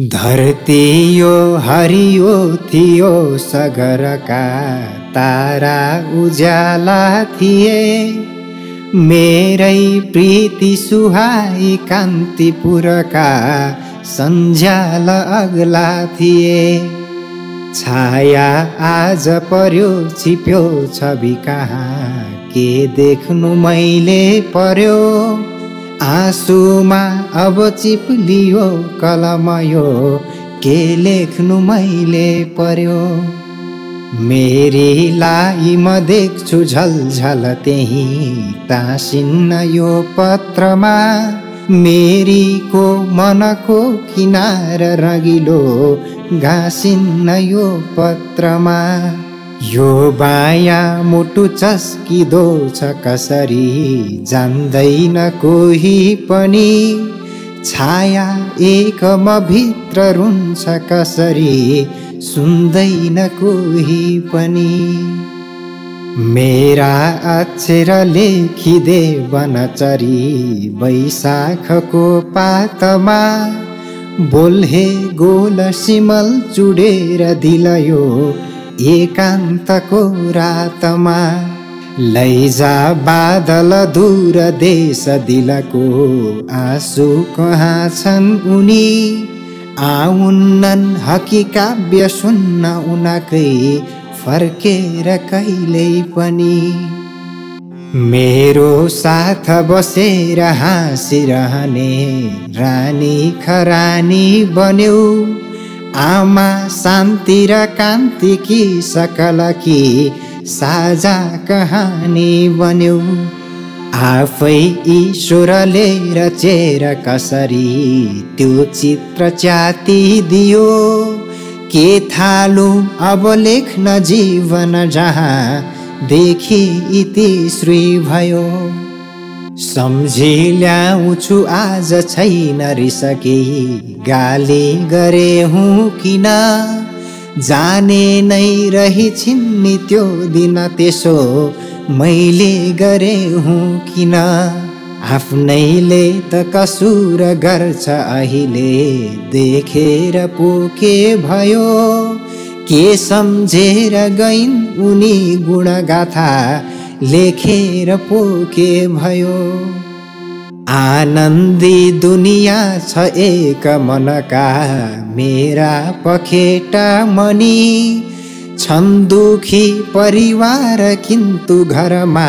धरती यो हरियो थियो सगरका तारा उज्याला थिए। मेरै प्रीति सुहाई कान्तिपुरका सन्झ्याल अग्ला थिए। छाया आज पर्यो छिप्यो छवि कहाँ? के देख्नु मैले पर्यो? आँसुमा अब चिप्लियो कलम यो के लेख्नु मैले पर्यो? मेरीलाई म देख्छु झलझल त्यही टाँसिन्न यो पत्रमा। मेरीको मनको किनार रगिलो घाँसिन्न यो पत्रमा। यो बाया मुटु चस्किदो छ कसरी जान्दैन कोही पनि। छाया एकम भित्र रुन्छ कसरी सुन्दैन कोही पनि। मेरा अक्षर लेखिदे वनचरी वैशाखको पातमा बोल्हे गोल सिमल चुडेर दिलयो। एकान्तको रातमा लैजा बादल दूर देश दिलको आँसु कहाँ छन् उनी? आउन्नन् हकी काव्य सुन्न उनकै फर्केर कहिल्यै पनि। मेरो साथ बसेर हाँसिरहने रानी खरानी बन्यौ। आमा शान्ति र कान्ति कि सकल कि साझा कहानी बन्यौ। आफै ईश्वरले रचेर कसरी त्यो चित्र च्याति दियो? के थालु अब लेख्न जीवन जहाँ देखि इति श्री भयो? सम्झी ल्याउँछु आज छैन रिसके। गाली गरे हुँ किन? जाने नै रही छिन्नी त्यो दिन त्यसो मैले गरे हुँ किन? आफ्नैले त कसुर गर्छ अहिले देखेर पोके भयो। के सम्झेर गइन् उनी गुणगाथा? लेखेर पोके भयो। आनन्दी दुनिया छ एक मनका। मेरा पखेटा मनी छन् दुखी परिवार किन्तु घरमा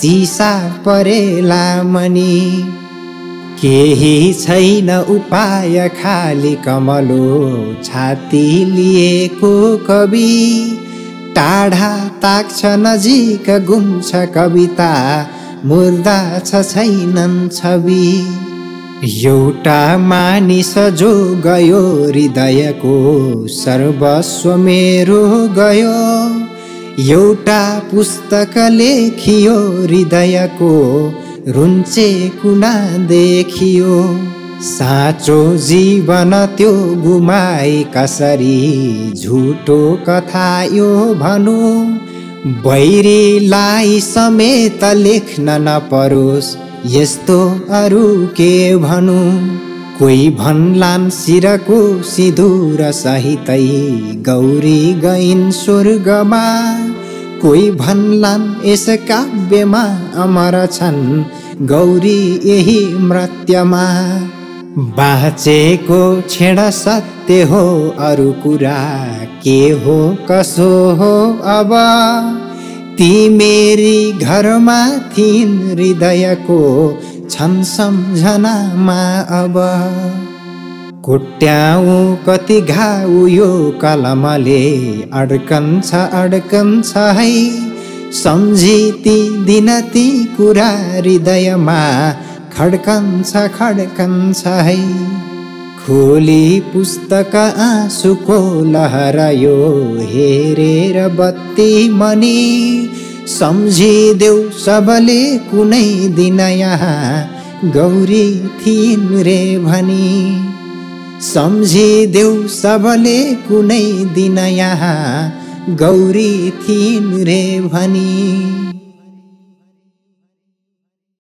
चिसा परेला मनी केही छैन उपाय खाली कमलो छाती लिएको कवि। टाढा ताक्छ नजिक गुम्छ कविता मुर्दा छ छैनन् छवि। एउटा मानिस जो गयो हृदयको सर्वस्व मेरो गयो। एउटा पुस्तक लेखियो हृदयको रुन्चे कुना देखियो। साँचो जीवन त्यो गुमाई कसरी? झुटो कथा यो भनु। बैरीलाई समेत लेख्न नपरोस् यस्तो अरू के भनु? कोही भन्लान् शिरको सिधुर सहितै गौरी गइन् स्वर्गमा। कोही भन्लान् यस काव्यमा अमर छन् गौरी यही मृत्यमा। बाँचेको छेड सत्य हो अरू कुरा के हो कसो हो? अब ती मेरी घरमा थिइन् हृदयको छन् सम्झनामा अब। कुट्याउ कति घाउ यो कलमले अड्कन्छ अड्कन्छ है। सम्झी ती दिन ती कुरा हृदयमा खड्कन्छ खड्कन्छ है। खोली पुस्तक आँसुको लहर यो हेरेर बत्ती मनी। सम्झिदेऊ सबले कुनै दिन यहाँ गौरी थिइन् रे भनी। सम्झिदेऊ सबले कुनै दिन यहाँ गौरी थिइन् रे भनी।